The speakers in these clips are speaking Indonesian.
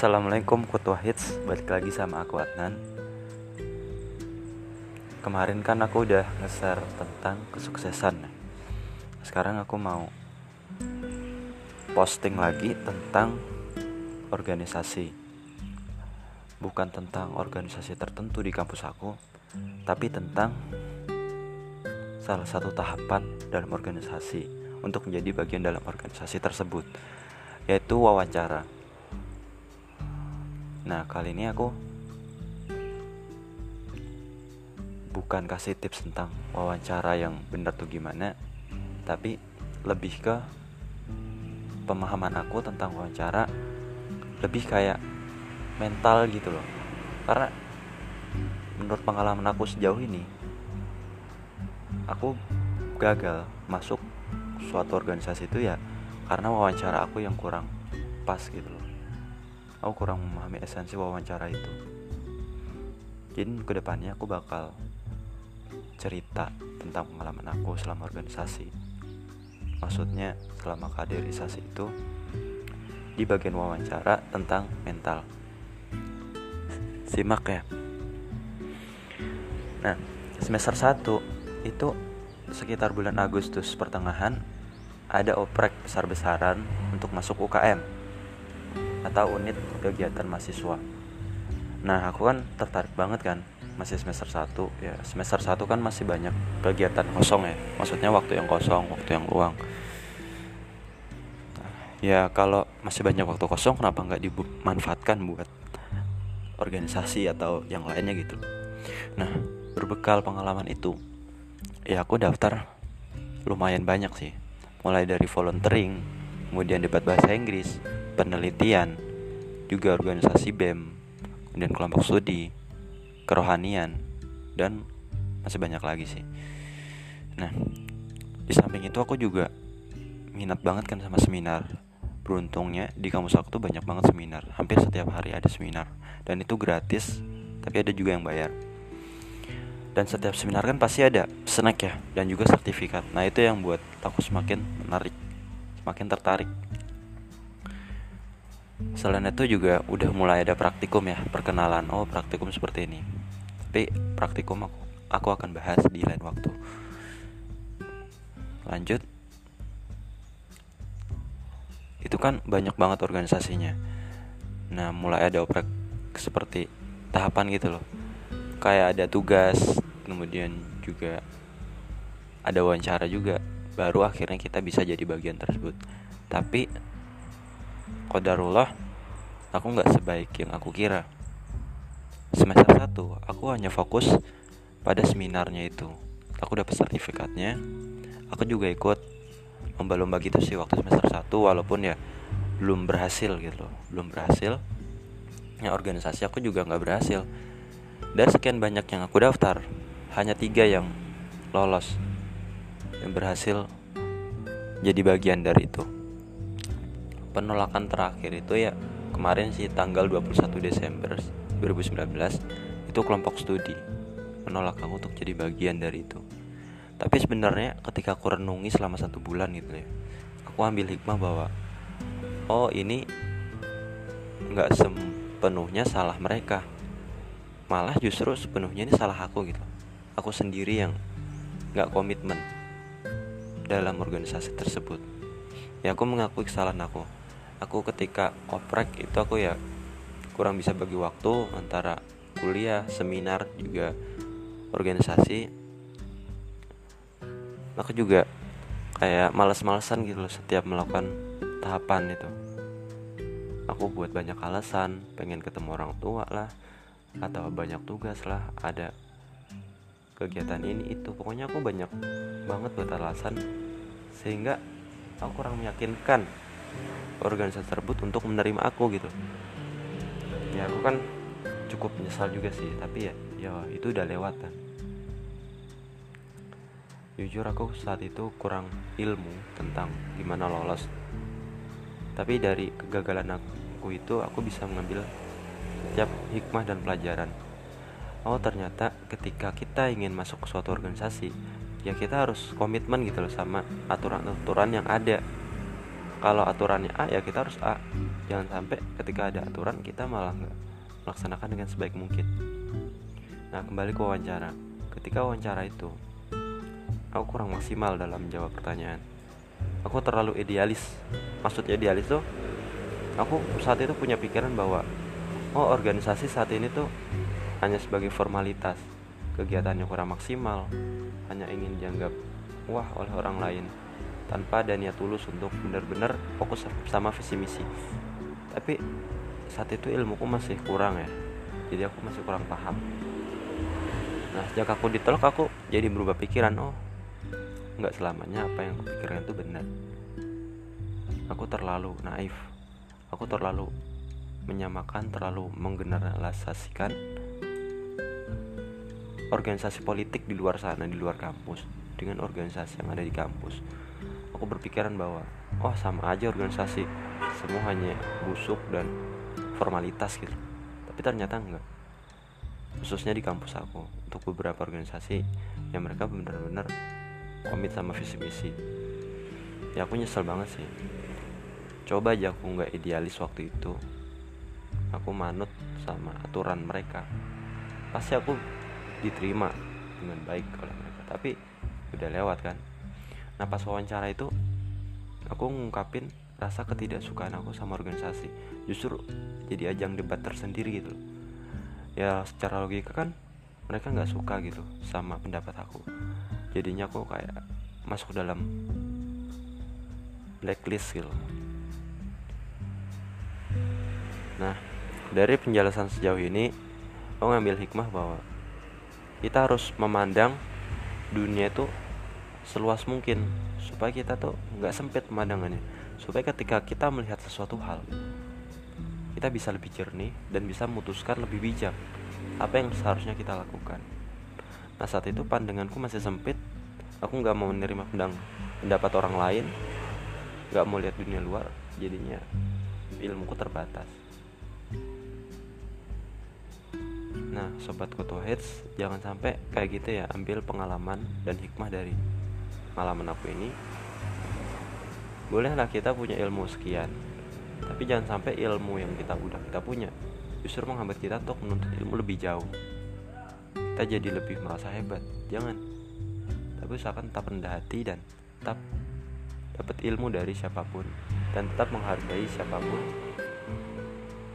Assalamualaikum Kutu Hits Balik lagi sama aku Adnan. Kemarin kan aku udah nge-share tentang kesuksesan. Sekarang aku mau Posting lagi tentang Organisasi. Bukan tentang organisasi tertentu di kampus aku Tapi tentang Salah satu tahapan dalam organisasi Untuk menjadi bagian dalam organisasi tersebut Yaitu wawancara Nah, kali ini aku bukan kasih tips tentang wawancara yang benar tuh gimana, tapi lebih ke pemahaman aku tentang wawancara lebih kayak mental gitu loh. Karena menurut pengalaman aku sejauh ini, aku gagal masuk suatu organisasi itu ya karena wawancara aku yang kurang pas gitu loh aku kurang memahami esensi wawancara itu. Jadi ke depannya aku bakal cerita tentang pengalaman aku selama organisasi. Maksudnya selama kaderisasi itu di bagian wawancara tentang mental. Simak ya. Nah semester 1 itu sekitar bulan Agustus pertengahan ada oprek besar-besaran untuk masuk UKM atau unit kegiatan mahasiswa. Nah, aku kan tertarik banget kan, masih semester 1 ya. Semester 1 kan masih banyak kegiatan kosong ya. Maksudnya waktu yang kosong, waktu yang luang. ya kalau masih banyak waktu kosong kenapa nggak dimanfaatkan buat organisasi atau yang lainnya gitu. Nah, berbekal pengalaman itu, ya aku daftar lumayan banyak sih. Mulai dari volunteering, kemudian debat bahasa Inggris, penelitian, juga organisasi BEM, kemudian kelompok studi, kerohanian, dan masih banyak lagi sih. Nah, di samping itu aku juga minat banget kan sama seminar. Beruntungnya di kampus aku tuh banyak banget seminar, hampir setiap hari ada seminar, dan itu gratis, tapi ada juga yang bayar. Dan setiap seminar kan pasti ada snack ya, dan juga sertifikat. Nah itu yang buat aku semakin menarik, semakin tertarik Selain itu juga udah mulai ada praktikum ya, perkenalan. Oh, praktikum seperti ini. Tapi praktikum aku, aku akan bahas di lain waktu. Lanjut. Itu kan banyak banget organisasinya. Nah, mulai ada oprek seperti tahapan gitu loh. Kayak ada tugas, kemudian juga ada wawancara juga. Baru akhirnya kita bisa jadi bagian tersebut. Tapi Kodarullah aku nggak sebaik yang aku kira. Semester 1 aku hanya fokus pada seminarnya itu. Aku dapat sertifikatnya aku juga ikut lomba-lomba gitu sih waktu semester 1 walaupun ya belum berhasil gitu belum berhasil. Ya organisasi aku juga nggak berhasil. Dari sekian banyak yang aku daftar hanya tiga yang lolos yang berhasil jadi bagian dari itu penolakan terakhir itu ya kemarin sih tanggal 21 Desember 2019 itu kelompok studi menolak aku untuk jadi bagian dari itu. Tapi sebenarnya ketika aku renungi selama satu bulan gitu ya aku ambil hikmah bahwa oh ini nggak sepenuhnya salah mereka. Malah justru sepenuhnya ini salah aku gitu. Aku sendiri yang nggak komitmen dalam organisasi tersebut. Ya aku mengakui kesalahan aku aku ketika oprek itu aku ya kurang bisa bagi waktu antara kuliah, seminar juga organisasi. Aku juga kayak males-malesan gitu loh setiap melakukan tahapan itu. Aku buat banyak alasan, pengen ketemu orang tua lah, atau banyak tugas lah, ada kegiatan ini itu. Pokoknya aku banyak banget buat alasan sehingga aku kurang meyakinkan organisasi tersebut untuk menerima aku gitu. Ya aku kan cukup menyesal juga sih tapi ya ya itu udah lewat kan jujur aku saat itu kurang ilmu tentang gimana lolos. Tapi dari kegagalan aku itu aku bisa mengambil setiap hikmah dan pelajaran. Oh ternyata ketika kita ingin masuk ke suatu organisasi ya kita harus komitmen gitu loh sama aturan-aturan yang ada kalau aturannya A ya kita harus A. Jangan sampai ketika ada aturan kita malah nggak melaksanakan dengan sebaik mungkin. Nah kembali ke wawancara. Ketika wawancara itu aku kurang maksimal dalam menjawab pertanyaan. Aku terlalu idealis. Maksudnya idealis tuh aku saat itu punya pikiran bahwa oh organisasi saat ini tuh hanya sebagai formalitas. Kegiatannya kurang maksimal. Hanya ingin dianggap wah oleh orang lain tanpa ada niat tulus untuk benar-benar fokus sama visi misi. Tapi saat itu ilmuku masih kurang ya. Jadi aku masih kurang paham. Nah sejak aku ditolak aku jadi berubah pikiran. Oh nggak selamanya apa yang aku itu benar. Aku terlalu naif. Aku terlalu menyamakan terlalu menggeneralisasikan organisasi politik di luar sana di luar kampus dengan organisasi yang ada di kampus aku berpikiran bahwa oh sama aja organisasi. Semua hanya busuk dan formalitas gitu. Tapi ternyata enggak. Khususnya di kampus aku. Untuk beberapa organisasi yang mereka benar-benar komit sama visi misi. Ya aku nyesel banget sih. Coba aja aku nggak idealis waktu itu. Aku manut sama aturan mereka. Pasti aku diterima dengan baik oleh mereka. Tapi udah lewat kan nah pas wawancara itu aku ngungkapin rasa ketidaksukaan aku sama organisasi. Justru jadi ajang debat tersendiri gitu. Ya secara logika kan mereka nggak suka gitu sama pendapat aku. Jadinya aku kayak masuk dalam blacklist gitu. Nah dari penjelasan sejauh ini aku ngambil hikmah bahwa kita harus memandang dunia itu seluas mungkin supaya kita tuh nggak sempit pemandangannya. Supaya ketika kita melihat sesuatu hal kita bisa lebih jernih dan bisa memutuskan lebih bijak apa yang seharusnya kita lakukan. Nah saat itu pandanganku masih sempit. Aku nggak mau menerima pendang pendapat orang lain. Nggak mau lihat dunia luar jadinya ilmuku terbatas. Nah, sobat kutu hits, jangan sampai kayak gitu ya, ambil pengalaman dan hikmah dari malaman aku ini bolehlah kita punya ilmu sekian tapi jangan sampai ilmu yang kita udah kita punya justru menghambat kita untuk menuntut ilmu lebih jauh. Kita jadi lebih merasa hebat jangan. Tapi usahakan tetap rendah hati dan tetap dapat ilmu dari siapa pun dan tetap menghargai siapa pun.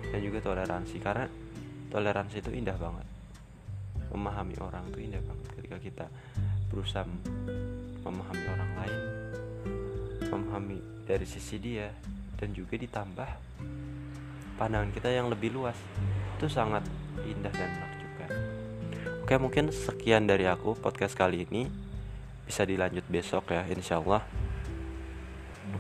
Dan juga toleransi karena toleransi itu indah banget. Memahami orang itu indah banget ketika kita berusaha memahami orang lain memahami dari sisi dia dan juga ditambah pandangan kita yang lebih luas. Itu sangat indah dan menakjubkan oke mungkin sekian dari aku podcast kali ini. Bisa dilanjut besok ya insya Allah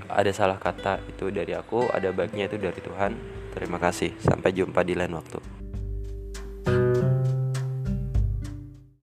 ada salah kata itu dari aku. Ada baiknya itu dari Tuhan. Terima kasih. Sampai jumpa di lain waktu